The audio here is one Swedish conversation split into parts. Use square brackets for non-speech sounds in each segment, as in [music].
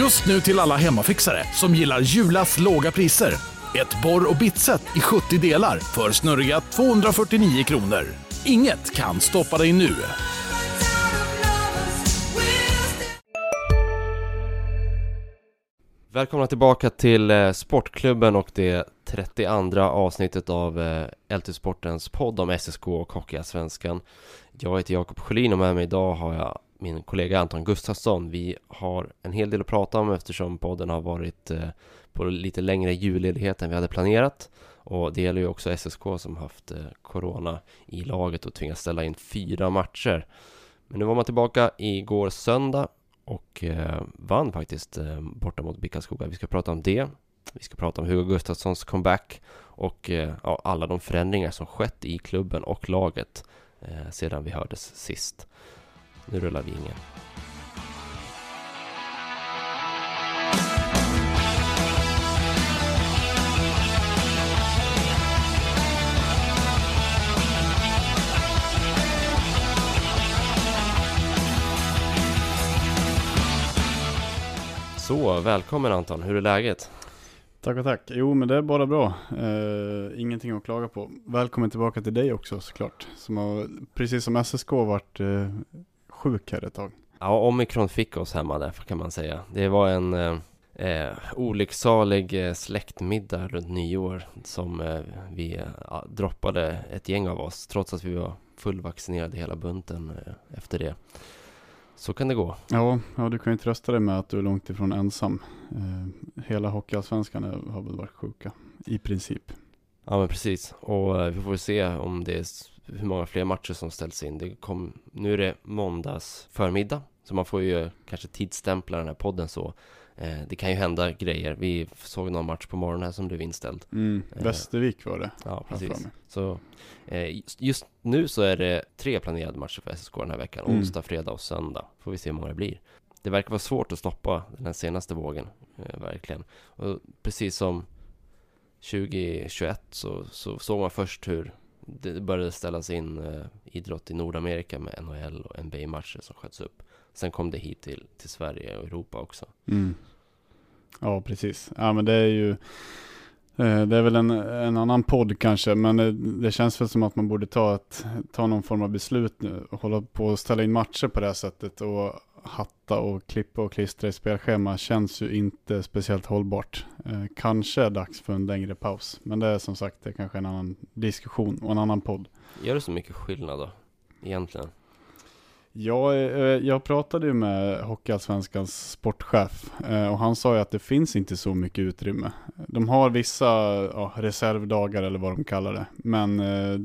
Just nu till alla hemmafixare som gillar Julas låga priser. Ett borr och bitset i 70 delar för snurriga 249 kronor. Inget kan stoppa dig nu. Välkomna tillbaka till eh, Sportklubben och det 32 avsnittet av eh, LT Sportens podd om SSK och Hockeyallsvenskan. Jag heter Jakob Sjölin och med mig idag har jag min kollega Anton Gustafsson. Vi har en hel del att prata om eftersom podden har varit eh, på lite längre julledighet än vi hade planerat. Och det gäller ju också SSK som haft eh, Corona i laget och tvingats ställa in fyra matcher. Men nu var man tillbaka igår söndag och eh, vann faktiskt borta mot Bickaskoga. Vi ska prata om det. Vi ska prata om Hugo Gustafssons comeback och ja, alla de förändringar som skett i klubben och laget eh, sedan vi hördes sist. Nu rullar vi ingen. Så, välkommen Anton, hur är läget? Tack och tack. Jo, men det är bara bra. Eh, ingenting att klaga på. Välkommen tillbaka till dig också såklart. Som har, precis som SSK, varit eh, sjuk här ett tag. Ja, omikron fick oss hemma där kan man säga. Det var en uh, eh, olycksalig eh, släktmiddag runt nyår som eh, vi eh, droppade ett gäng av oss trots att vi var fullvaccinerade hela bunten eh, efter det. Så kan det gå. Ja, ja, du kan ju trösta dig med att du är långt ifrån ensam. Eh, hela Hockeyallsvenskan har väl varit sjuka, i princip. Ja, men precis. Och eh, vi får se om det hur många fler matcher som ställs in. Det kom, nu är det måndags förmiddag, så man får ju kanske tidsstämpla den här podden så. Eh, det kan ju hända grejer. Vi såg någon match på morgonen här som blev inställd. Mm, eh, Västervik var det. Ja, precis. Så eh, just nu så är det tre planerade matcher för SSK den här veckan. Mm. Onsdag, fredag och söndag. Får vi se hur många det blir. Det verkar vara svårt att stoppa den här senaste vågen, verkligen. Och precis som 2021 så, så såg man först hur det började ställas in eh, idrott i Nordamerika med NHL och NBA-matcher som sköts upp. Sen kom det hit till, till Sverige och Europa också. Mm. Ja, precis. Ja, men det är ju Eh, det är väl en, en annan podd kanske, men det, det, känns väl som att man borde ta, ett, ta någon form av beslut nu och hålla på och ställa in matcher på det här sättet och hatta och klippa och klistra i spelschema känns ju inte speciellt hållbart. Eh, kanske är dags för en längre paus, men det är som sagt det är kanske en annan diskussion och en annan podd. Gör det så mycket skillnad då, egentligen? Ja, eh, jag pratade ju med Hockeyallsvenskans sportchef eh, och han sa ju att det finns inte så mycket utrymme. De har vissa ja, reservdagar eller vad de kallar det, men eh,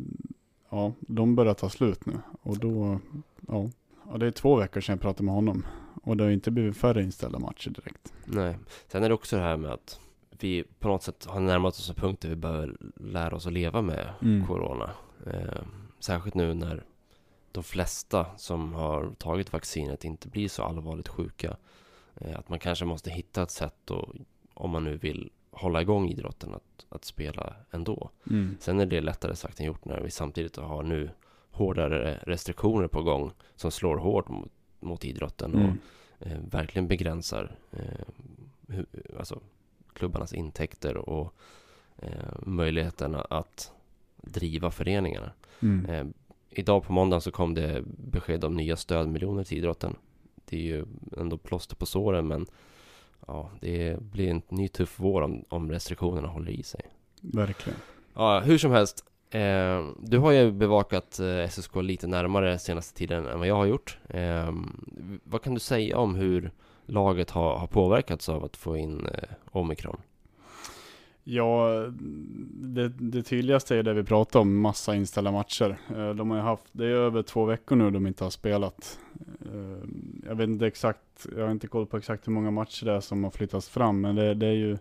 ja, de börjar ta slut nu och då, ja, och det är två veckor sedan jag pratade med honom och det har inte blivit färre inställda matcher direkt. Nej, sen är det också det här med att vi på något sätt har närmat oss en punkt där vi behöver lära oss att leva med mm. corona. Eh, särskilt nu när de flesta som har tagit vaccinet inte blir så allvarligt sjuka. Eh, att man kanske måste hitta ett sätt och, om man nu vill hålla igång idrotten att, att spela ändå. Mm. Sen är det lättare sagt än gjort när vi samtidigt har nu hårdare restriktioner på gång som slår hårt mot, mot idrotten mm. och eh, verkligen begränsar eh, hu, alltså, klubbarnas intäkter och eh, möjligheterna att driva föreningarna. Mm. Idag på måndagen så kom det besked om nya stödmiljoner till idrotten. Det är ju ändå plåster på såren men ja, det blir en ny tuff vår om, om restriktionerna håller i sig. Verkligen. Ja, hur som helst. Eh, du har ju bevakat eh, SSK lite närmare senaste tiden än vad jag har gjort. Eh, vad kan du säga om hur laget har, har påverkats av att få in eh, omikron? Ja, det, det tydligaste är det vi pratar om, massa inställda matcher. Eh, de har haft, det är över två veckor nu de inte har spelat. Eh, jag vet inte exakt, jag har inte koll på exakt hur många matcher det är som har flyttats fram, men det, det är ju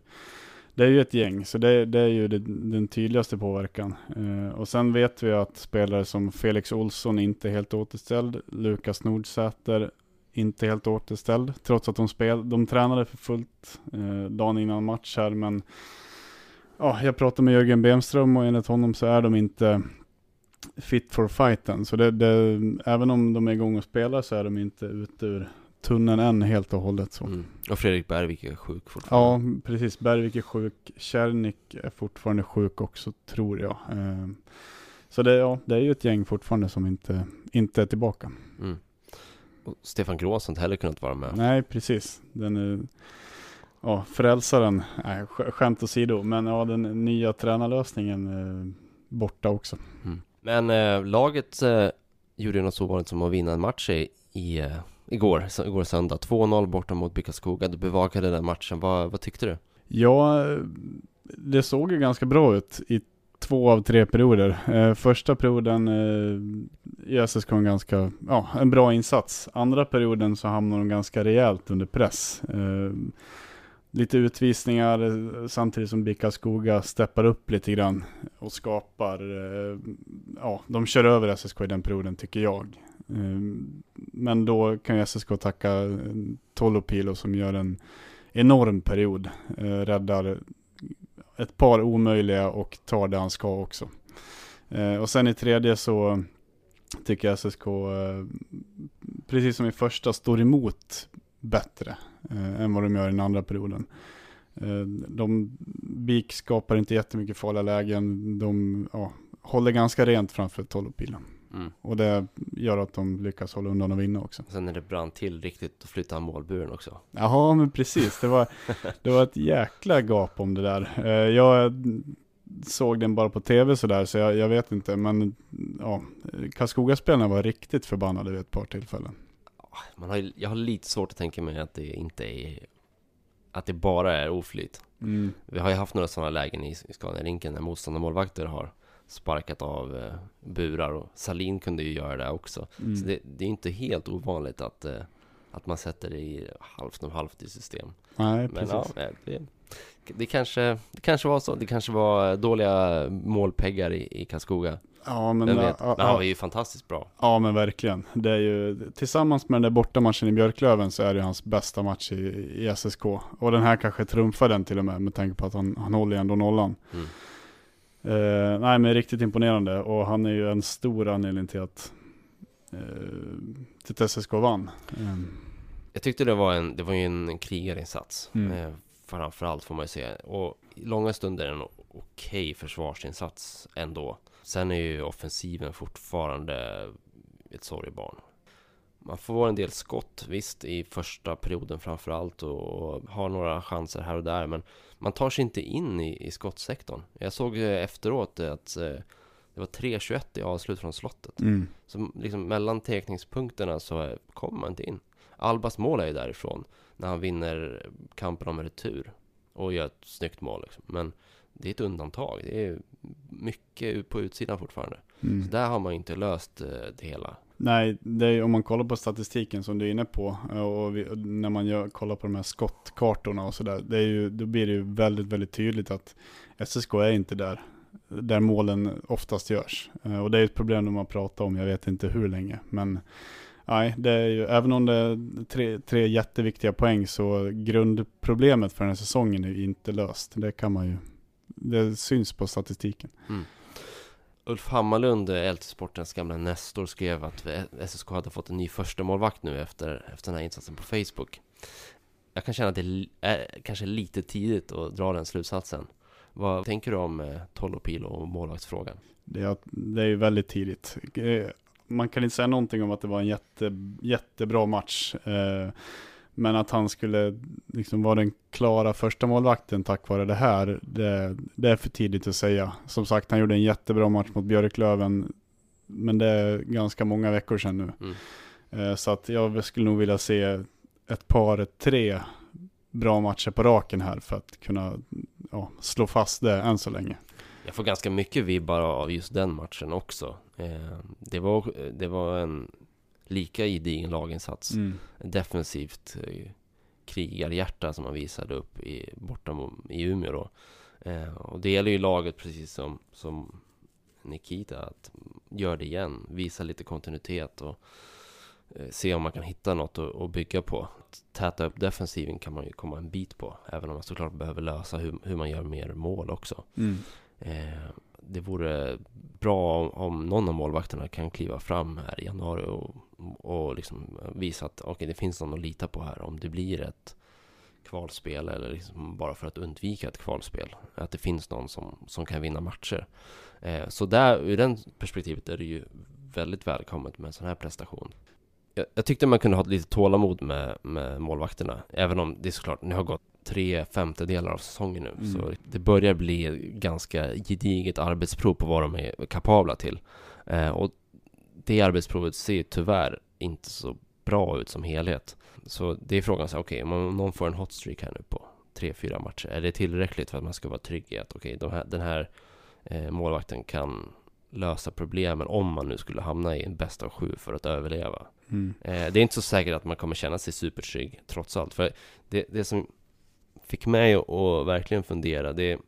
det är ju ett gäng, så det, det är ju det, den tydligaste påverkan. Eh, och sen vet vi att spelare som Felix Olsson inte är helt återställd, Lukas Nordsäter inte helt återställd, trots att de, spel, de tränade för fullt eh, dagen innan match här, men ja, jag pratade med Jörgen Bemström och enligt honom så är de inte fit for fighten. Så det, det, även om de är igång och spelar så är de inte ute ur tunneln än helt och hållet. Så. Mm. Och Fredrik Bergvik är sjuk fortfarande. Ja, precis. Bergvik är sjuk. Kärnik är fortfarande sjuk också, tror jag. Eh, så det, ja, det är ju ett gäng fortfarande som inte, inte är tillbaka. Mm. Och Stefan Grås har inte heller kunnat vara med. Nej, precis. Den är, ja, frälsaren, nej, skämt åsido, men ja, den nya tränarlösningen är borta också. Mm. Men eh, laget eh, gjorde något så ovanligt som att vinna en match i, i eh, igår, så, igår söndag. 2-0 borta mot Bickaskoga. Du bevakade den matchen. Vad, vad tyckte du? Ja, det såg ju ganska bra ut i två av tre perioder. Eh, första perioden eh, SSK en ganska, ja, en bra insats. Andra perioden så hamnar de ganska rejält under press. Eh, lite utvisningar eh, samtidigt som Bicka Skoga steppar upp lite grann och skapar, eh, ja, de kör över SSK i den perioden tycker jag. Ehm, men då kan ju SSK tacka eh, Tolopilo som gör en enorm period, räddar ett par omöjliga och tar det han ska också. och sen i tredje så tycker jag SSK, precis som i första, står emot bättre eh, än vad de gör i den andra perioden. Eh, de, BIK skapar inte jättemycket farliga lägen. De ja, håller ganska rent framför Tollopilen. Mm. Och det gör att de lyckas hålla undan och vinna också. Sen när det brann till riktigt, då flyttade han målburen också. Jaha, men precis. Det var, [laughs] det var ett jäkla gap om det där. Eh, jag såg den bara på tv sådär, så jag, jag vet inte. Men ja, Karlskoga-spelarna var riktigt förbannade vid ett par tillfällen man har, jag har lite svårt att tänka mig att det inte är Att det bara är oflyt. Mm. Vi har ju haft några sådana lägen i, i Scania-rinken när motståndarmålvakter har sparkat av eh, burar och Salin kunde ju göra det också. Mm. Så det, det är inte helt ovanligt att, eh, att man sätter det i halvt och halvt i system. Nej, Men ja, det, det, kanske, det kanske var så, det kanske var dåliga målpeggar i, i Karlskoga Ja, men, vet. men han var ju fantastiskt bra. Ja, men verkligen. Det är ju, tillsammans med den där bortamatchen i Björklöven så är det hans bästa match i, i SSK. Och den här kanske trumfar den till och med, med tanke på att han, han håller ändå nollan. Mm. Eh, nej, men riktigt imponerande. Och han är ju en stor anledning till att, eh, till att SSK vann. Eh. Jag tyckte det var en, det var ju en krigarinsats. Mm. Eh, framförallt får man ju säga. Och i långa stunder en okej okay försvarsinsats ändå. Sen är ju offensiven fortfarande ett sorgebarn. Man får en del skott, visst, i första perioden framförallt och har några chanser här och där, men man tar sig inte in i, i skottsektorn. Jag såg efteråt att eh, det var 3-21 i avslut från slottet. Mm. Så liksom mellan tekningspunkterna så kommer man inte in. Albas mål är ju därifrån, när han vinner kampen om retur och gör ett snyggt mål. Liksom. Men det är ett undantag. Det är mycket på utsidan fortfarande. Mm. Så där har man inte löst eh, det hela. Nej, det är, om man kollar på statistiken som du är inne på eh, och, vi, och när man gör, kollar på de här skottkartorna och sådär, då blir det ju väldigt, väldigt tydligt att SSK är inte där, där målen oftast görs. Eh, och det är ett problem de har pratat om, jag vet inte hur länge, men Nej, det är ju, även om det är tre, tre jätteviktiga poäng så grundproblemet för den här säsongen är ju inte löst. Det kan man ju det syns på statistiken. Mm. Ulf Hammarlund, LT-sportens gamla Nestor, skrev att SSK hade fått en ny första målvakt nu efter, efter den här insatsen på Facebook. Jag kan känna att det är kanske lite tidigt att dra den slutsatsen. Vad tänker du om eh, Tolopilo och målvaktsfrågan? Det är, det är ju väldigt tidigt. Eh, man kan inte säga någonting om att det var en jätte, jättebra match. Eh, men att han skulle liksom vara den klara första målvakten tack vare det här, det, det, är för tidigt att säga. Som sagt, han gjorde en jättebra match mot Björklöven, men det är ganska många veckor sedan nu. Mm. Eh, så att jag skulle nog vilja se ett par, tre bra matcher på raken här för att kunna ja, slå fast det än så länge. Jag får ganska mycket vibbar av just den matchen också. Eh, det, var, det var en lika gedigen laginsats. Mm. Defensivt eh, krigarhjärta som man visade upp i, borta i Umeå då. Eh, och det gäller ju laget precis som, som Nikita att göra det igen, visa lite kontinuitet och eh, se om man kan hitta något att, att bygga på. Täta upp defensiven kan man ju komma en bit på, även om man såklart behöver lösa hur, hur man gör mer mål också. Mm. Eh, det vore bra om, om någon av målvakterna kan kliva fram här i januari och, och liksom visa att okay, det finns någon att lita på här om det blir ett kvalspel eller liksom bara för att undvika ett kvalspel. Att det finns någon som, som kan vinna matcher. Eh, så där, ur den perspektivet är det ju väldigt välkommet med en sån här prestation. Jag, jag tyckte man kunde ha lite tålamod med, med målvakterna, även om det är såklart, ni har gått tre femtedelar av säsongen nu. Mm. Så det börjar bli ganska gediget arbetsprov på vad de är kapabla till. Eh, och det arbetsprovet ser tyvärr inte så bra ut som helhet. Så det är frågan så okej, okay, om någon får en hot streak här nu på tre, fyra matcher, är det tillräckligt för att man ska vara trygg i att okej, okay, de den här eh, målvakten kan lösa problemen om man nu skulle hamna i en bäst av sju för att överleva. Mm. Eh, det är inte så säkert att man kommer känna sig supertrygg trots allt. För det, det som fick mig att verkligen fundera, det,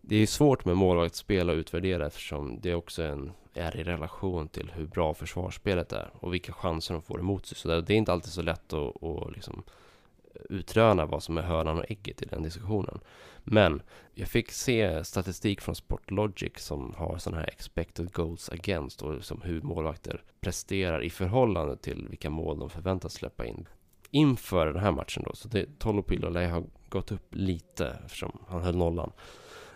det är svårt med målvaktsspel att utvärdera eftersom det också är, en, är i relation till hur bra försvarsspelet är och vilka chanser de får emot sig. Så det, det är inte alltid så lätt att, att liksom utröna vad som är hönan och ägget i den diskussionen. Men jag fick se statistik från Sportlogic som har sådana här expected goals against och liksom hur målvakter presterar i förhållande till vilka mål de förväntas släppa in. Inför den här matchen då, så det, Tolopilo lär ha gått upp lite eftersom han höll nollan.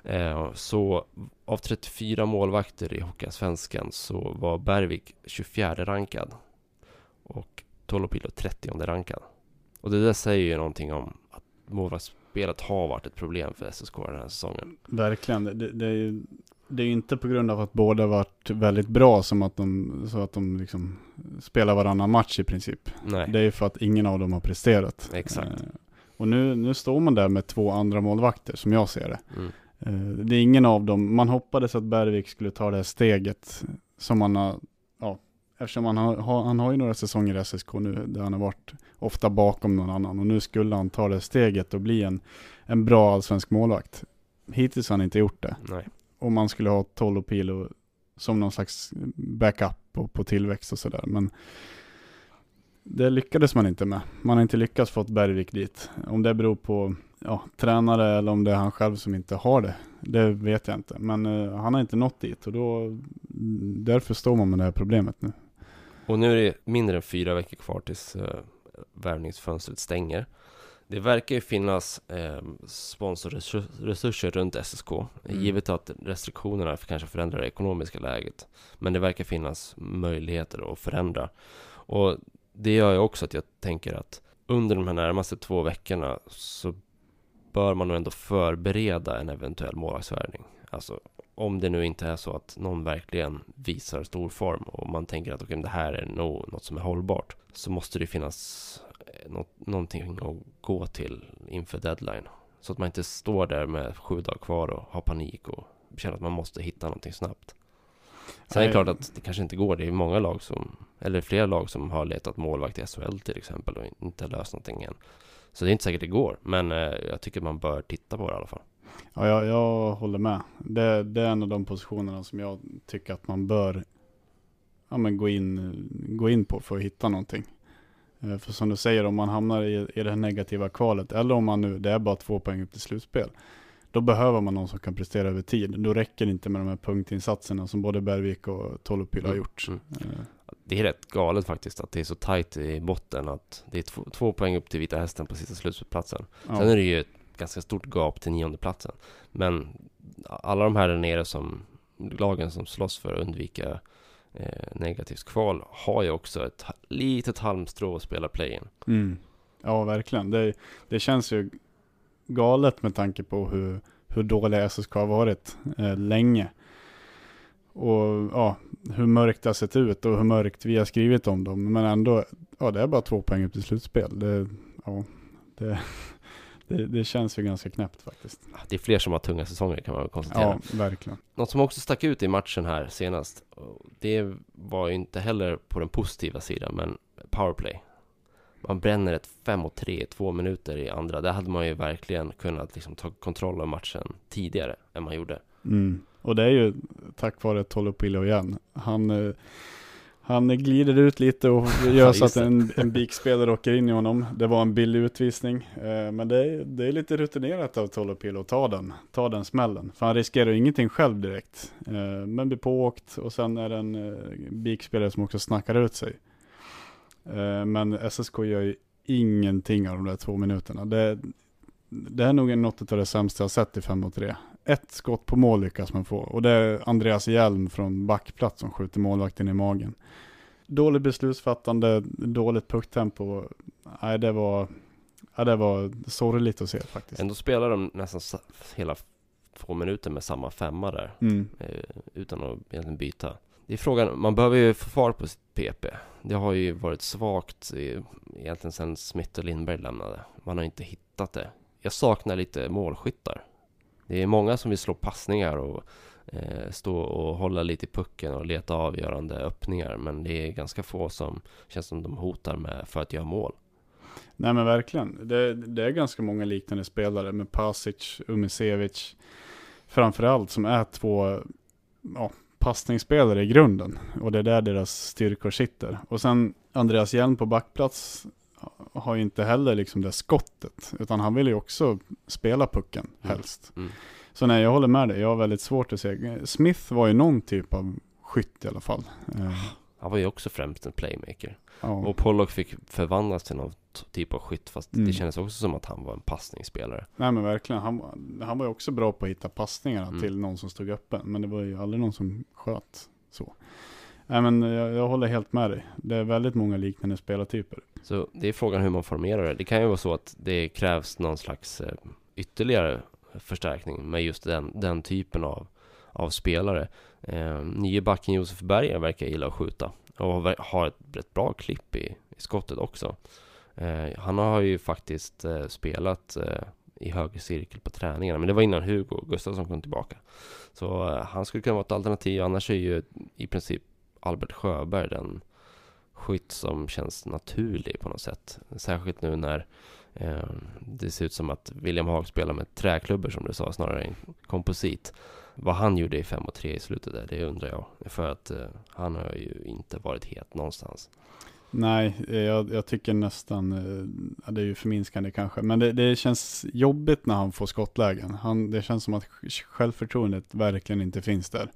Eh, så av 34 målvakter i Hockeyallsvenskan så var Bergvik 24 rankad och Tolopilo 30 rankad. Och det där säger ju någonting om att målvaktsspelet har varit ett problem för SSK den här säsongen. Verkligen. Det, det, är ju det är inte på grund av att båda varit väldigt bra som att de, så att de liksom spelar varannan match i princip. Nej. Det är ju för att ingen av dem har presterat. Exakt. Eh, och nu, nu står man där med två andra målvakter som jag ser det. Mm. Eh, det är ingen av dem, man hoppades att Bergvik skulle ta det här steget som man har, ja, eftersom han har, han har ju några säsonger i SSK nu där han har varit ofta bakom någon annan och nu skulle han ta det steget och bli en, en bra allsvensk målvakt. Hittills har han inte gjort det. Nej. Och man skulle ha Tollo Pilo som någon slags backup på, på tillväxt och sådär. Men det lyckades man inte med. Man har inte lyckats få Bergvik dit. Om det beror på ja, tränare eller om det är han själv som inte har det. Det vet jag inte. Men uh, han har inte nått dit och då, därför står man med det här problemet nu. Och nu är det mindre än fyra veckor kvar tills uh, värvningsfönstret stänger. Det verkar ju finnas eh, sponsorresurser runt SSK, mm. givet att restriktionerna kanske förändrar det ekonomiska läget. Men det verkar finnas möjligheter att förändra. Och det gör ju också att jag tänker att under de här närmaste två veckorna så bör man nog ändå förbereda en eventuell målvaktsvärvning. Alltså om det nu inte är så att någon verkligen visar stor form och man tänker att okay, det här är nog något som är hållbart så måste det finnas något, någonting att gå till inför deadline. Så att man inte står där med sju dagar kvar och har panik och känner att man måste hitta någonting snabbt. Sen är det klart att det kanske inte går. Det är många lag som, eller flera lag som har letat målvakt i SHL till exempel och inte löst någonting än. Så det är inte säkert det går, men eh, jag tycker man bör titta på det i alla fall. Ja, jag, jag håller med. Det, det, är en av de positionerna som jag tycker att man bör ja, men gå, in, gå in på för att hitta någonting. Eh, för som du säger, om man hamnar i, i det här negativa kvalet, eller om man nu, det är bara två poäng upp till slutspel, då behöver man någon som kan prestera över tid. Då räcker det inte med de här punktinsatserna som både Bergvik och Tolopil har mm, gjort. Mm. Mm. Det är rätt galet faktiskt att det är så tajt i botten att det är två, två poäng upp till Vita Hästen på sista slutspelsplatsen. Ja. Sen är det ju ett ganska stort gap till nionde platsen. Men alla de här där nere som lagen som slåss för att undvika eh, negativt kval har ju också ett litet halmstrå att spela play-in. Mm. Ja, verkligen. Det, det känns ju galet med tanke på hur, hur dåliga SSK har varit eh, länge. Och ja, hur mörkt det har sett ut och hur mörkt vi har skrivit om dem. Men ändå, ja det är bara två poäng upp till slutspel. Det, ja, det, det, det, känns ju ganska knäppt faktiskt. Det är fler som har tunga säsonger kan man konstatera. Ja, verkligen. Något som också stack ut i matchen här senast, det var ju inte heller på den positiva sidan, men powerplay. Man bränner ett 5 och 3 i två minuter i andra. Där hade man ju verkligen kunnat liksom ta kontroll av matchen tidigare än man gjorde. Mm. Och det är ju tack vare Tolopilo igen. Han, eh, Han glider ut lite och [laughs] gör så att en, en BIK-spelare åker in i honom. Det var en billig utvisning. Eh, men det är, det är lite rutinerat av Tolopilo att ta den, ta den smällen. För han riskerar ju ingenting själv direkt. Eh, men blir pååkt och sen är det en eh, BIK-spelare som också snackar ut sig. Men SSK gör ju ingenting av de där två minuterna. Det, det är nog något av det sämsta jag sett i 5 mot 3. Ett skott på mål lyckas man få och det är Andreas Hjelm från backplats som skjuter målvakten i magen. Dåligt beslutsfattande, dåligt pucktempo. Nej, det var, ja, det var sorgligt att se faktiskt. Ändå spelar de nästan hela två minuter med samma femma där. Mm. Eh, utan att egentligen byta. Det är frågan, man behöver ju få fart på sitt PP. Det har ju varit svagt egentligen sedan Smith och Lindberg lämnade. Man har inte hittat det. Jag saknar lite målskyttar. Det är många som vill slå passningar och eh, stå och hålla lite i pucken och leta avgörande öppningar. Men det är ganska få som känns som de hotar med för att göra mål. Nej men verkligen. Det, det är ganska många liknande spelare med Pasic, Umisevic framförallt som är två ja, passningsspelare i grunden. Och det är där deras styrkor sitter. Och sen Andreas Hjelm på backplats har ju inte heller liksom det skottet. Utan han vill ju också spela pucken mm. helst. Mm. Mm. Så nej, jag håller med dig. Jag har väldigt svårt att se. Smith var ju någon typ av skytt i alla fall. Eh. Han var ju också främst en playmaker. Ja. Och Pollock fick förvandlas till någon typ av skytt. Fast mm. det kändes också som att han var en passningsspelare. Nej men verkligen. Han, han var ju också bra på att hitta passningarna mm. till någon som stod öppen. Men det var ju aldrig någon som sköt så. Nej men jag, jag, håller helt med dig. Det är väldigt många liknande spelartyper. Så det är frågan hur man formerar det. Det kan ju vara så att det krävs någon slags eh, ytterligare förstärkning med just den, den typen av, av spelare. Eh, nye backen Josef Berger verkar gilla att skjuta och har ett rätt bra klipp i, i skottet också. Eh, han har ju faktiskt eh, spelat eh, i höger cirkel på träningarna, men det var innan Hugo Gustafsson kom tillbaka. Så eh, han skulle kunna vara ett alternativ, annars är ju i princip Albert Sjöberg den skytt som känns naturlig på något sätt. Särskilt nu när eh, det ser ut som att William Haag spelar med träklubbor som du sa, snarare än komposit. Vad han gjorde i 5 och 3 i slutet där, det undrar jag. För att eh, han har ju inte varit het någonstans. Nej, eh, jag, jag tycker nästan, eh, det är ju förminskande kanske, men det, det, känns jobbigt när han får skottlägen. Han, det känns som att självförtroendet verkligen inte finns där.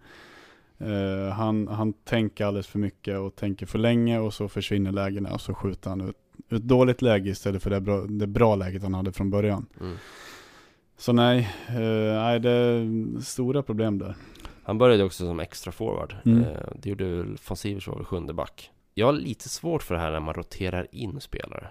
Uh, han, han tänker alldeles för mycket och tänker för länge och så försvinner lägena och så skjuter han ut, ut dåligt läge istället för det bra, det bra läget han hade från början. Mm. Så nej, uh, nej, det är stora problem där. Han började också som extra forward. Mm. Uh, det gjorde väl von Sivers var sjunde back. Jag har lite svårt för det här när man roterar in spelare.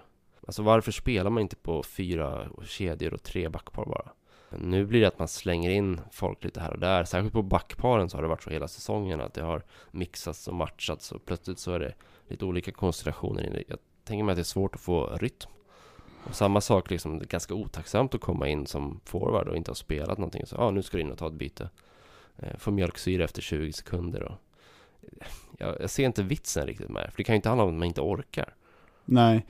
Alltså varför spelar man inte på fyra kedjor och tre backpar bara? Nu blir det att man slänger in folk lite här och där. Särskilt på backparen så har det varit så hela säsongen att det har mixats och matchats och plötsligt så är det lite olika konstellationer. Jag tänker mig att det är svårt att få rytm. Och samma sak liksom, det är ganska otacksamt att komma in som forward och inte ha spelat någonting. Så ja, ah, nu ska du in och ta ett byte. Eh, få mjölksyra efter 20 sekunder och jag, jag ser inte vitsen riktigt med det. För det kan ju inte handla om att man inte orkar. Nej,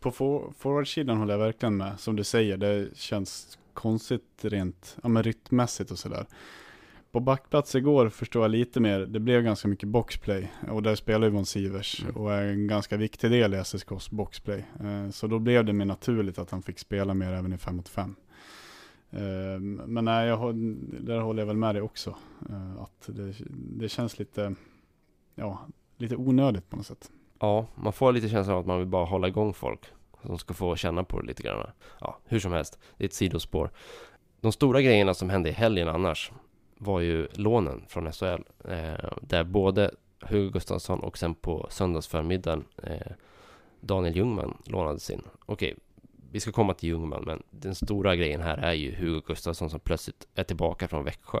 på forwardsidan håller jag verkligen med. Som du säger, det känns konstigt rent ja, men rytmmässigt och sådär. På backplats igår förstår jag lite mer, det blev ganska mycket boxplay och där spelar Yvonne Sivers mm. och är en ganska viktig del i SSKs boxplay. Eh, så då blev det mer naturligt att han fick spela mer även i 5 mot 5. Eh, men nej, jag, där håller jag väl med dig också. Eh, att det, det känns lite, ja, lite onödigt på något sätt. Ja, man får lite känslan av att man vill bara hålla igång folk. Som ska få känna på det lite grann. Ja, hur som helst, det är ett sidospår. De stora grejerna som hände i helgen annars var ju lånen från SHL. Eh, där både Hugo Gustafsson och sen på söndagsförmiddagen eh, Daniel Ljungman lånades in. Okej, vi ska komma till Ljungman, men den stora grejen här är ju Hugo Gustafsson som plötsligt är tillbaka från Växjö.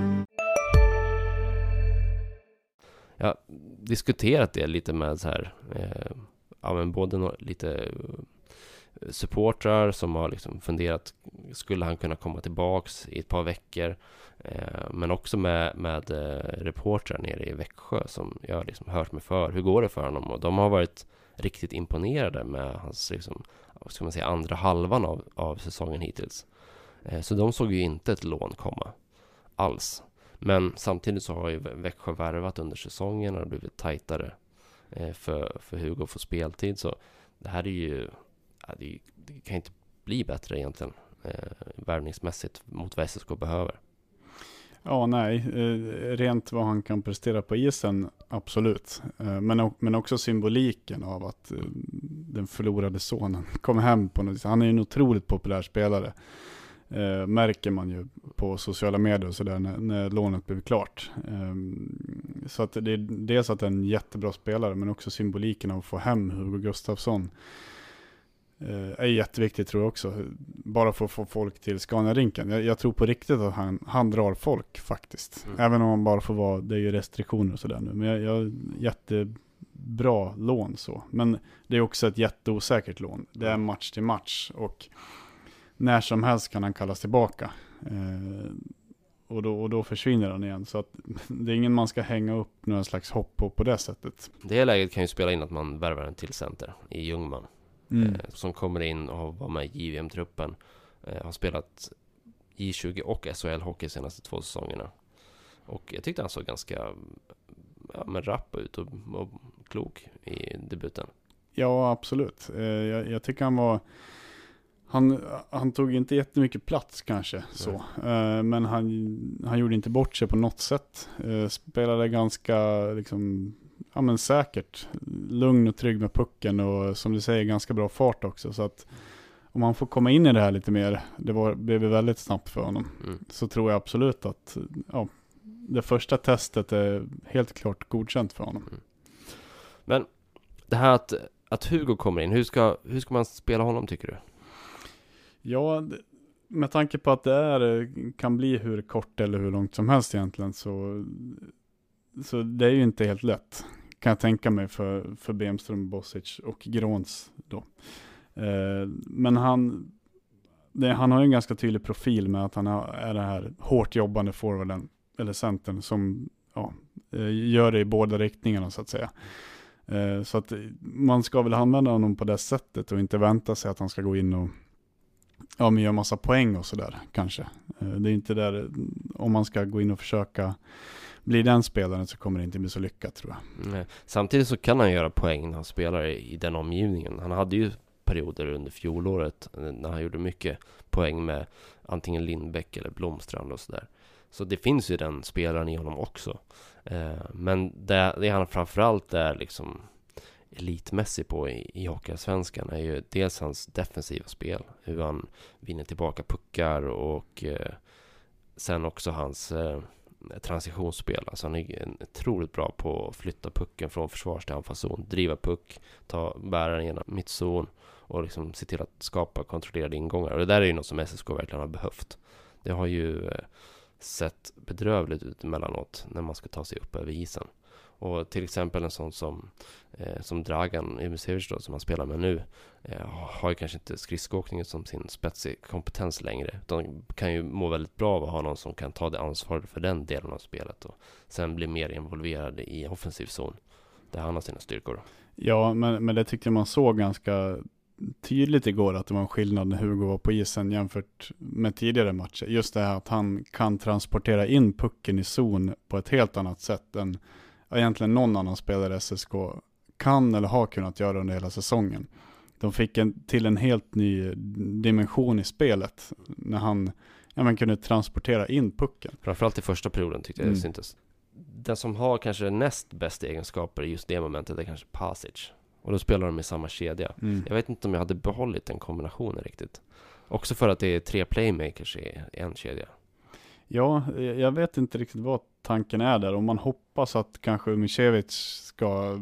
Jag har diskuterat det lite med så här, eh, ja men både no lite eh, supportrar som har liksom funderat, skulle han kunna komma tillbaks i ett par veckor? Eh, men också med, med eh, reportrar nere i Växjö som jag har liksom hört mig för. Hur går det för honom? Och de har varit riktigt imponerade med hans, liksom, ska man säga, andra halvan av, av säsongen hittills. Eh, så de såg ju inte ett lån komma alls. Men samtidigt så har ju Växjö värvat under säsongen och det har blivit tajtare eh, för, för Hugo att få speltid. Så det här är ju, det, kan inte bli bättre egentligen eh, värvningsmässigt mot vad SSK behöver. Ja, nej, eh, rent vad han kan prestera på isen, absolut. Men, men också symboliken av att den förlorade sonen [laughs] kom hem på något Han är ju en otroligt populär spelare. Märker man ju på sociala medier och sådär när, när lånet blev klart. Så att det är dels att det är en jättebra spelare, men också symboliken av att få hem Hugo Gustafsson Eh, är jätteviktigt tror jag också. Bara för att få folk till Scania-rinken. Jag, jag, tror på riktigt att han, han drar folk faktiskt. Mm. Även om han bara får vara, det är ju restriktioner och sådär nu. Men jag, jag jättebra lån så. Men det är också ett jätteosäkert lån. Det är match till match och när som helst kan han kallas tillbaka. Eh, och, då, och då försvinner han igen. Så att [laughs] det är ingen man ska hänga upp några slags hopp på på det sättet. Det läget kan ju spela in att man värvar en till center i Ljungman. Mm. Eh, som kommer in och var med i JVM-truppen. Eh, har spelat J20 och SHL-hockey senaste två säsongerna. Och jag tyckte han såg ganska ja, men rapp ut och, och klok i debuten. Ja, absolut. Eh, jag, jag, tycker han var... Han, han tog inte jättemycket plats kanske, så. Eh, men han, han gjorde inte bort sig på något sätt. Eh, spelade ganska liksom, ja, men säkert. Lugn och trygg med pucken och som du säger ganska bra fart också. Så att om han får komma in i det här lite mer, det var, blev väldigt snabbt för honom, mm. så tror jag absolut att ja, det första testet är helt klart godkänt för honom. Mm. Men det här att, att Hugo kommer in, hur ska, hur ska man spela honom tycker du? Ja, med tanke på att det är, kan bli hur kort eller hur långt som helst egentligen så, så det är ju inte helt lätt kan jag tänka mig för, för Bemström, Bosic och Gråns då. Eh, men han, det, han har ju en ganska tydlig profil med att han är den här hårt jobbande forwarden, eller centern, som ja, eh, gör det i båda riktningarna så att säga. Eh, så att man ska väl använda honom på det sättet och inte vänta sig att han ska gå in och ja, men göra massa poäng och sådär kanske. Eh, det är inte där, om man ska gå in och försöka bli den spelaren så kommer det inte bli så lyckat tror jag. Nej. Samtidigt så kan han göra poäng när han spelar i den omgivningen. Han hade ju perioder under fjolåret eh, när han gjorde mycket poäng med antingen Lindbäck eller Blomstrand och sådär. Så det finns ju den spelaren i honom också. Eh, men det, det han framförallt är liksom elitmässig på i, i Hockeyallsvenskan är ju dels hans defensiva spel, hur han vinner tillbaka puckar och eh, sen också hans eh, transitionsspel. Alltså han är otroligt bra på att flytta pucken från försvars till anfallszon, driva puck, ta bäraren genom mittzon och liksom se till att skapa kontrollerade ingångar. Och det där är ju något som SSK verkligen har behövt. Det har ju eh, sett bedrövligt ut emellanåt när man ska ta sig upp över isen. Och till exempel en sån som, eh, som Dragan Ivicevic då, som han spelar med nu, eh, har ju kanske inte skridskoåkningen som sin spetsig kompetens längre. Utan kan ju må väldigt bra av att ha någon som kan ta det ansvaret för den delen av spelet och sen bli mer involverad i offensiv zon, där han har sina styrkor. Ja, men, men det tyckte man såg ganska tydligt igår att det var en skillnad när Hugo var på isen jämfört med tidigare matcher. Just det här att han kan transportera in pucken i zon på ett helt annat sätt än egentligen någon annan spelare i SSK kan eller har kunnat göra under hela säsongen. De fick en, till en helt ny dimension i spelet när han ja, men kunde transportera in pucken. Framförallt i första perioden tyckte jag mm. det syntes. Den som har kanske näst bästa egenskaper i just det momentet är kanske Pasic. Och då spelar de i samma kedja. Mm. Jag vet inte om jag hade behållit den kombinationen riktigt. Också för att det är tre playmakers i en kedja. Ja, jag vet inte riktigt vad tanken är där. Om man hoppas att kanske Umicevic ska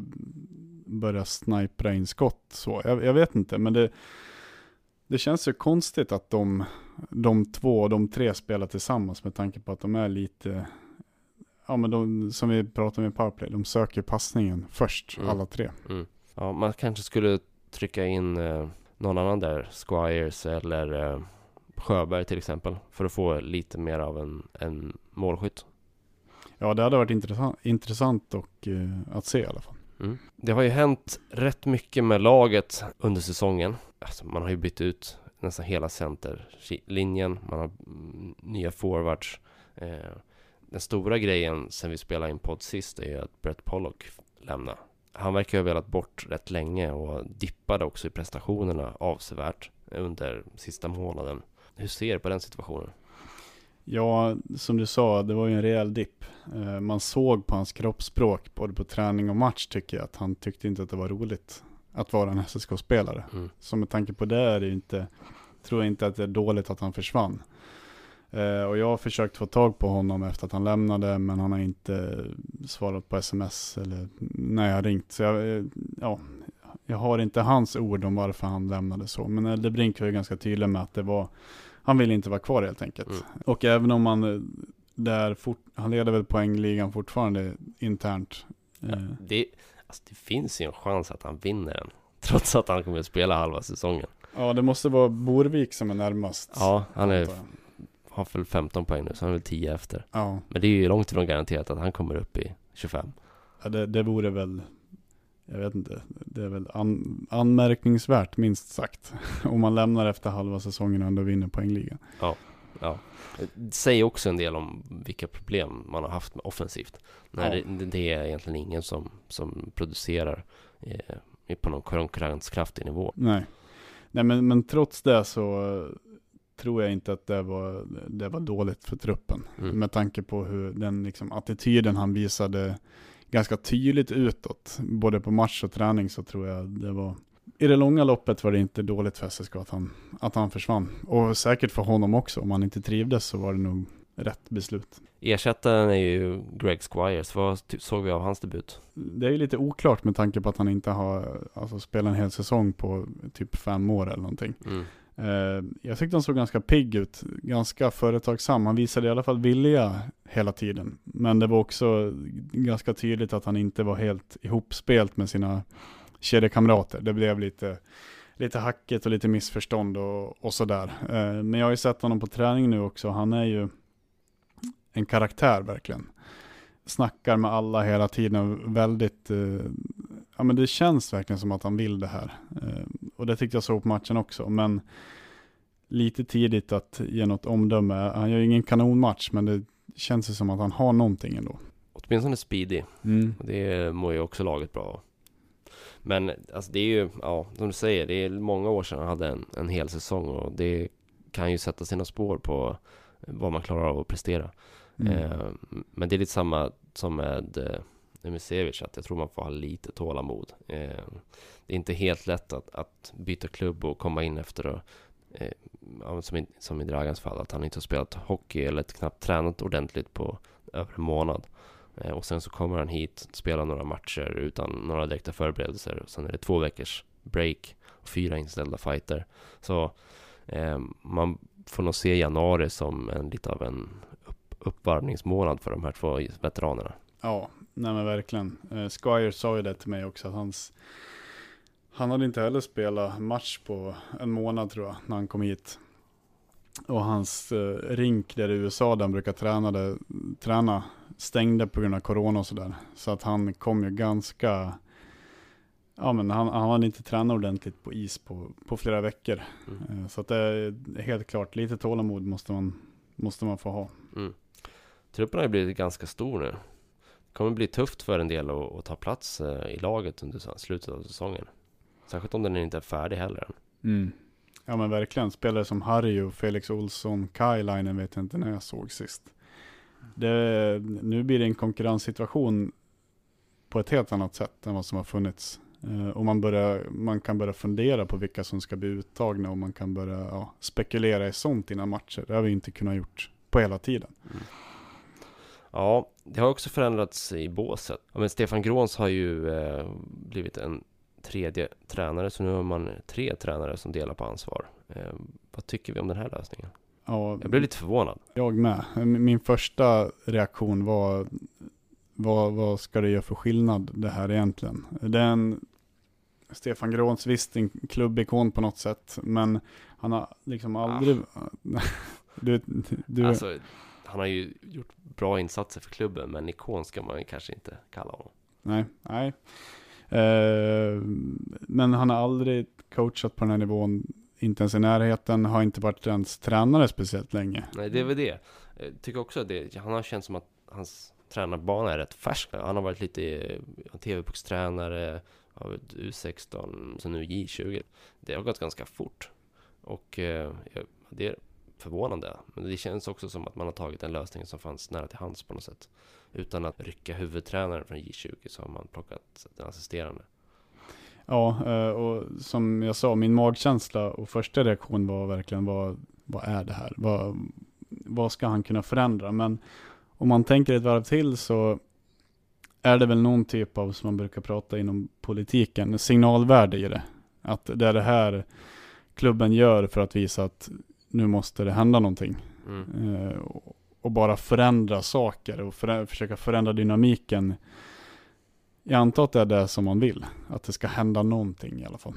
börja snipra in skott så. Jag, jag, vet inte, men det, det känns ju konstigt att de, de två och de tre spelar tillsammans med tanke på att de är lite, ja men de, som vi pratade med powerplay, de söker passningen först, Mm. alla tre. Mm. Ja, man kanske skulle trycka in eh, någon annan där, Squires eller eh, Sjöberg till exempel, för att få lite mer av en, en målskytt. Ja, det hade varit intressant, intressant och, eh, att se i alla fall. Mm. Det har ju hänt rätt mycket med laget under säsongen. Alltså, man har ju bytt ut nästan hela centerlinjen. Man har mm, nya forwards. Eh, den stora grejen sen vi spelade in podd sist är ju att Brett Pollock lämnar. Han verkar ju ha velat bort rätt länge och dippade också i prestationerna avsevärt under sista månaden. Hur ser du på den situationen? Ja, som du sa, det var ju en rejäl dipp. Eh, man såg på hans kroppsspråk, både på träning och match tycker jag, att han tyckte inte att det var roligt att vara en SSK-spelare. Mm. Så med tanke på det är det inte, tror jag inte att det är dåligt att han försvann. Eh, och jag har försökt få tag på honom efter att han lämnade, men han har inte svarat på sms eller när jag har ringt. Så jag, eh, ja, jag har inte hans ord om varför han lämnade så. Men Eldebrink var ju ganska tydlig med att det var, han ville inte vara kvar helt enkelt. Mm. Och även om han eh, där fort, han leder väl poängligan fortfarande internt. Ja, Eh, det, alltså, det finns ju en chans att han vinner den. [laughs] Trots att han kommer att spela halva säsongen. Ja, det måste vara Borvik som är närmast. Ja, han är, har väl 15 poäng nu, så han är väl 10 efter. Ja, Men det är ju långt ifrån garanterat att han kommer upp i 25. ja, det, det vore väl, jag vet inte, det är väl an, anmärkningsvärt minst sagt. [laughs] Om man lämnar efter halva säsongen och ändå vinner poängligan. Ja. Det säger också en del om vilka problem man har haft med offensivt. När Ja. det, det är egentligen ingen som, som producerar eh, på någon konkurrenskraftig nivå. Nej, Nej men, men trots det så eh, tror jag inte att det var, det var dåligt för truppen. Mm. Med tanke på hur den liksom, attityden han visade ganska tydligt utåt. Både på match och träning så tror jag det var i det långa loppet var det inte dåligt för SSK att han, att han försvann. Och säkert för honom också. Om han inte trivdes så var det nog rätt beslut. Ersättaren är ju Greg Squires. Vad såg vi av hans debut? Det är ju lite oklart med tanke på att han inte har alltså, spelat en hel säsong på typ fem år eller någonting. Mm. Eh, jag tyckte han såg ganska pigg ut, ganska företagsam. Han visade i alla fall vilja hela tiden. Men det var också ganska tydligt att han inte var helt ihopspelt med sina kedjekamrater. Det blev lite, lite hackigt och lite missförstånd och, och sådär. Eh, men jag har ju sett honom på träning nu också. Han är ju en karaktär verkligen. Snackar med alla hela tiden väldigt, eh, ja men det känns verkligen som att han vill det här. Eh, och det tyckte jag såg på matchen också. Men lite tidigt att ge något omdöme. Han gör ingen kanonmatch, men det känns ju som att han har någonting ändå. Åtminstone speedy. Mm. Det mår ju också laget bra av. Men alltså det är ju, ja, som du säger, det är många år sedan han hade en, en hel säsong och det kan ju sätta sina spår på vad man klarar av att prestera. Mm. Eh, men det är lite samma som med Nemisevic att jag tror man får ha lite tålamod. Eh, det är inte helt lätt att, att byta klubb och komma in efter och, eh, som, i, som i Dragans fall, att han inte har spelat hockey eller knappt tränat ordentligt på över en månad. Eh, och sen så kommer han hit, spelar några matcher utan några direkta förberedelser. Och sen är det två veckors break och fyra inställda fighter. Så eh, man får nog se januari som en lite av en upp, uppvarvningsmånad för de här två veteranerna. Ja, nej men verkligen. Eh, Squire sa ju det till mig också, att hans, han hade inte heller spelat match på en månad tror jag, när han kom hit. Och hans eh, rink där i USA där han brukar träna, det, träna stängde på grund av corona och sådär. Så att han kom ju ganska, ja men han, han hade inte tränat ordentligt på is på, på flera veckor. Mm. Eh, så att det är helt klart, lite tålamod måste man, måste man få ha. Mm. Truppen har ju blivit ganska stor nu. Kommer bli tufft för en del att, att ta plats eh, i laget under slutet av säsongen. Särskilt om den inte är färdig heller än. Mm. Ja men verkligen, spelare som Harry och Felix Olsson, Kailainen vet jag inte när jag såg sist. Det, nu blir det en konkurrenssituation på ett helt annat sätt än vad som har funnits. Eh, och man, börjar, man kan börja fundera på vilka som ska bli uttagna och man kan börja ja, spekulera i sånt innan matcher. Det har vi inte kunnat gjort på hela tiden. Ja, det har också förändrats i båset. Ja, men Stefan Gråns har ju eh, blivit en tredje tränare, så nu har man tre tränare som delar på ansvar. Eh, vad tycker vi om den här lösningen? Ja, Jag blev lite förvånad. jag med. Min första reaktion var, vad, vad ska det göra för skillnad det här egentligen? Det är en Stefan Gråns, visst en klubbikon på något sätt, men han har liksom aldrig... [laughs] Du, du, Alltså, han har ju gjort bra insatser för klubben, men ikon ska man ju kanske inte kalla honom. Nej, nej. Eh, men han har aldrig coachat på den här nivån, inte ens i närheten, har inte varit ens tränare speciellt länge. Nej, det är väl det. Jag tycker också att det, han har känt som att hans tränarbana är rätt färsk. Han har varit lite eh, TV-puckstränare, av ett U16, så nu J20. Det har gått ganska fort. Och eh, det förvånande. Men det känns också som att man har tagit en lösning som fanns nära till hands på något sätt. Utan att rycka huvudtränaren från J20 så har man plockat den assisterande. Ja, eh, och som jag sa, min magkänsla och första reaktion var verkligen vad, vad är det här? Vad, vad ska han kunna förändra? Men om man tänker ett varv till så är det väl någon typ av, som man brukar prata inom politiken, signalvärde i det. Att det är det här klubben gör för att visa att nu måste det hända någonting. Mm. Eh, och- och bara förändra saker och förä- försöka förändra dynamiken. Jag antar att det är det som man vill. Att det ska hända någonting i alla fall.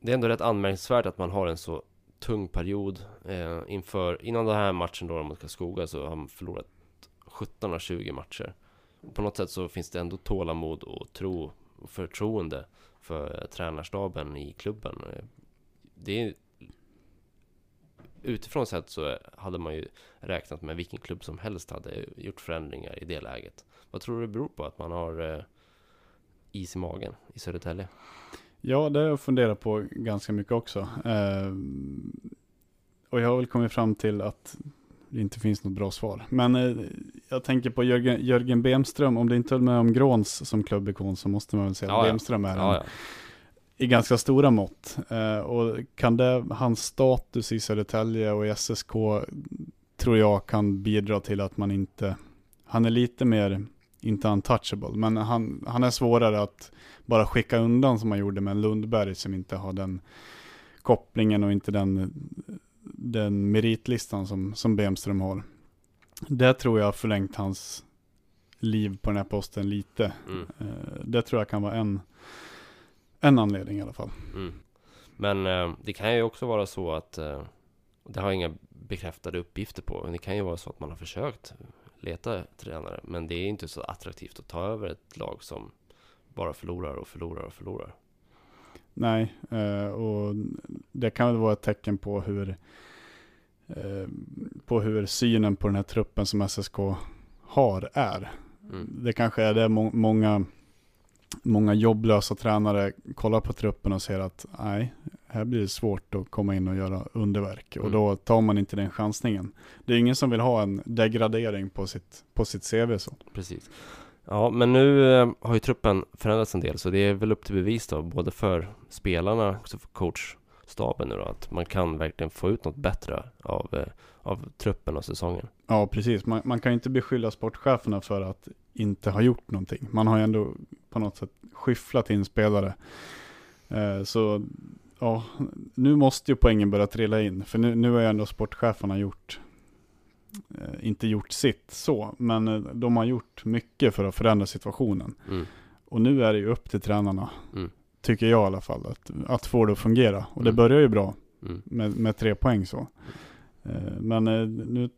Det är ändå rätt anmärkningsvärt att man har en så tung period eh, inför, innan den här matchen då mot Karlskoga så har man förlorat 17 av 20 matcher. På något sätt så finns det ändå tålamod och tro och förtroende för tränarstaben i klubben. Eh, Det är, utifrån sett så hade man ju räknat med vilken klubb som helst hade gjort förändringar i det läget. Vad tror du det beror på att man har eh, is i magen i Södertälje? Ja, det har jag funderat på ganska mycket också. Eh, och jag har väl kommit fram till att det inte finns något bra svar. Men eh, jag tänker på Jörgen, Jörgen Bemström, om det inte höll med om Gråns som klubbikon så måste man väl säga Ja, att. Bemström är en Ja, ja. I ganska stora mått. Eh, och kan det, hans status i Södertälje och i SSK tror jag kan bidra till att man inte, han är lite mer, inte untouchable, men han, han är svårare att bara skicka undan som man gjorde med Lundberg som inte har den kopplingen och inte den, den meritlistan som, som Bemström har. Det tror jag har förlängt hans liv på den här posten lite. Mm. Eh, det tror jag kan vara en, en anledning i alla fall. Mm. Men eh, det kan ju också vara så att eh, Det har jag inga bekräftade uppgifter på men Det kan ju vara så att man har försökt Leta tränare Men det är inte så attraktivt att ta över ett lag som Bara förlorar och förlorar och förlorar Nej, eh, och det kan väl vara ett tecken på hur eh, på hur synen på den här truppen som SSK har är. mm. Det kanske är det må- många, många jobblösa tränare kollar på truppen och ser att nej, här blir det svårt att komma in och göra underverk. Och Mm. då tar man inte den chansningen. Det är ingen som vill ha en degradering på sitt, på sitt CV så. Precis Ja men nu eh, har ju truppen förändrats en del Så det är väl upp till bevis då Både för spelarna och för coachstaben nu då Att man kan verkligen få ut något bättre av, eh, av truppen och säsongen Ja, precis. Man, man kan inte beskylla sportcheferna för att inte ha gjort någonting. Man har ju ändå på något sätt skyfflat in spelare. Eh, så ja, nu måste ju poängen börja trilla in. För nu, nu har ju ändå sportcheferna gjort, eh, inte gjort sitt så, men eh, de har gjort mycket för att förändra situationen. mm. Och nu är det ju upp till tränarna, Mm. tycker jag i alla fall, att, att få det att fungera. Och det Mm. börjar ju bra Mm. med, med tre poäng så. Eh, Men nu,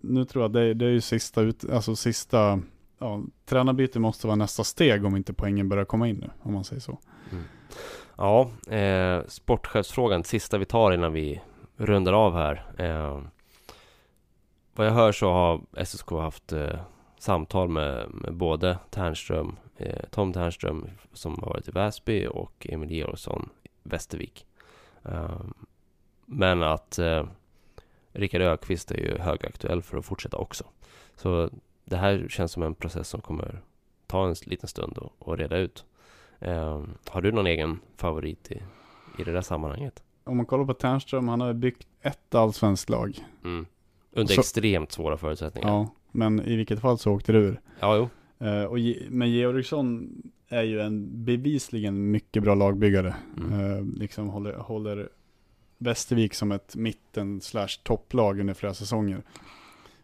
nu tror jag det, det är ju sista, ut, alltså sista, ja, tränarbyte måste vara nästa steg om inte poängen börjar komma in nu, om man säger så. Mm. Ja, eh, sportchefsfrågan, sista vi tar innan vi rundar av här. Eh, vad jag hör så har SSK haft eh, samtal med, med både Ternström, eh, Tom Ternström som har varit i Väsby och Emil Georgsson i Västervik. Eh, men att eh, Rickard Ökvist är ju högaktuell för att fortsätta också. Så det här känns som en process som kommer ta en liten stund och, och reda ut. Eh, har du någon egen favorit i, i det där sammanhanget? Om man kollar på Ternström, han har byggt ett allsvenskt lag. Mm. Under Så- extremt svåra förutsättningar. Ja, men i vilket fall så åkte det ur. ja jo. Eh, och men Georgsson är ju en bevisligen mycket bra lagbyggare. Mm. Eh, liksom håller, håller Västervik som ett mitten slash topplag under flera säsonger.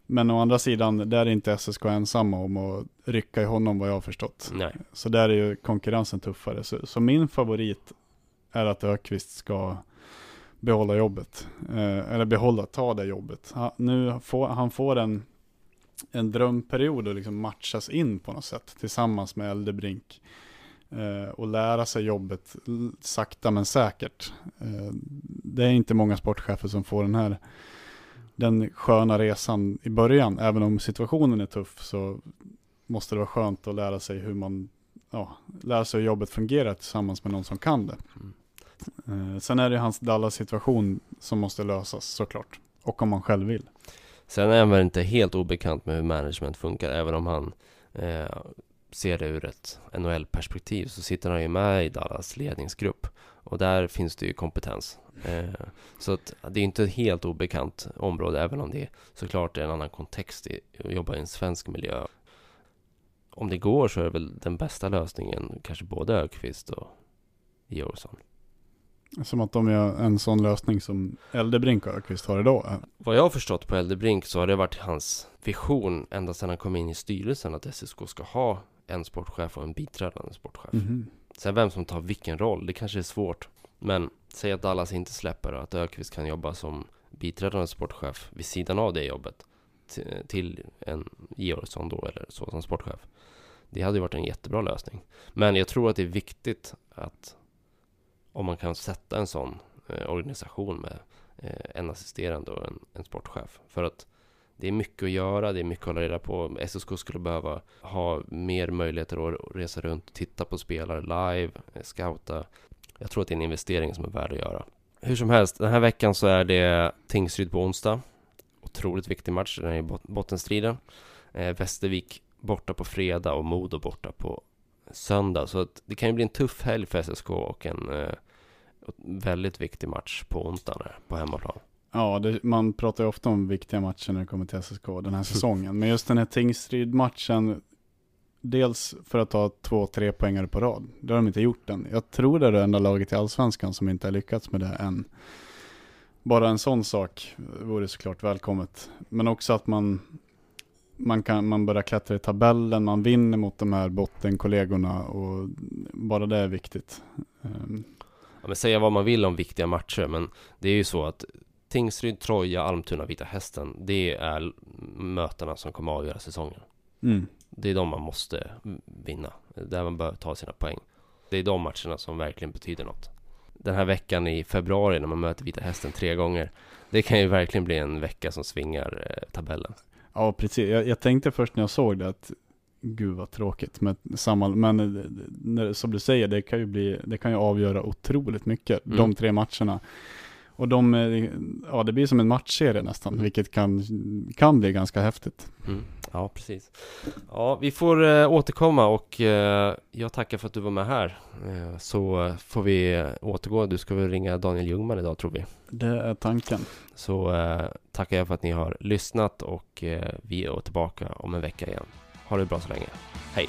Men å andra sidan, där är inte SSK ensamma om att rycka i honom vad jag har förstått. Nej. Så där är ju konkurrensen tuffare. Så, så min favorit är att Ökvist ska behålla jobbet. Eh, eller behålla, ta det jobbet. Han, nu får han får en, en drömperiod att liksom matchas in på något sätt tillsammans med Eldebrink. Eh, och lära sig jobbet sakta men säkert. Eh, det är inte många sportchefer som får den här den sköna resan i början. Även om situationen är tuff så måste det vara skönt att lära sig hur man ja, lära sig hur jobbet fungerar tillsammans med någon som kan det. Eh, sen är det hans Dallas-situation som måste lösas såklart. Och om man själv vill. Sen är han väl inte helt obekant med hur management funkar, även om han eh, ser det ur ett NHL-perspektiv så sitter han ju med i Dallas ledningsgrupp och där finns det ju kompetens. Eh, så att det är inte ett helt obekant område, även om det såklart är en annan kontext i att jobba i en svensk miljö. Om det går så är det väl den bästa lösningen kanske både Ökvist och Georgsson. Som att de gör en sån lösning som Eldebrink och Ökvist har idag. Vad jag har förstått på Eldebrink så har det varit hans vision ända sedan han kom in i styrelsen att SSK ska ha en sportchef och en biträdande sportchef. Mhm. Sen vem som tar vilken roll, det kanske är svårt. Men säg att Dallas inte släpper och att Ökvist kan jobba som biträdande sportchef vid sidan av det jobbet till en Georgsson då eller så som sportchef. Det hade ju varit en jättebra lösning. Men jag tror att det är viktigt att om man kan sätta en sån eh, organisation med eh, en assisterande och en, en sportchef. För att det är mycket att göra, det är mycket att hålla reda på. SSK skulle behöva ha mer möjligheter att resa runt, titta på spelare live, eh, scouta. Jag tror att det är en investering som är värd att göra. Hur som helst, den här veckan så är det Tingsryd på onsdag. Otroligt viktig match, den är i bottenstriden. Eh, Västervik borta på fredag och Modo borta på söndag. Så att det kan ju bli en tuff helg för SSK och en eh, väldigt viktig match på onsdag på hemmaplan. Ja, det, man pratar ju ofta om viktiga matcher när det kommer till SSK den här säsongen. Men just den här Tingsryd-matchen, dels för att ta två, tre poängare på rad. Det har de inte gjort än. Jag tror det är det enda laget i Allsvenskan som inte har lyckats med det än. Bara en sån sak vore såklart välkommet. Men också att man, man, kan, man börjar klättra i tabellen, man vinner mot de här bottenkollegorna och bara det är viktigt. Ehm. Ja, men säga vad man vill om viktiga matcher, men det är ju så att Tingsryd, Troja, Almtuna, Vita Hästen, det är mötena som kommer att avgöra säsongen. Mm. Det är de man måste vinna, där man bör ta sina poäng. Det är de matcherna som verkligen betyder något. Den här veckan i februari när man möter Vita Hästen tre gånger, det kan ju verkligen bli en vecka som svingar eh, tabellen. Ja, precis. Jag, jag tänkte först när jag såg det att gud vad tråkigt med samma, men eh, när, som du säger, det kan ju bli, det kan ju avgöra otroligt mycket, Mm. de tre matcherna. Och de, eh, ja det blir som en matchserie nästan, vilket kan, kan bli ganska häftigt. Mm. Ja, precis. Ja, vi får eh, återkomma och eh, jag tackar för att du var med här. Eh, så får vi återgå. Du ska väl ringa Daniel Ljungman idag tror vi. Det är tanken. Så eh, tackar jag för att ni har lyssnat och eh, vi är tillbaka om en vecka igen. Ha det bra så länge. Hej!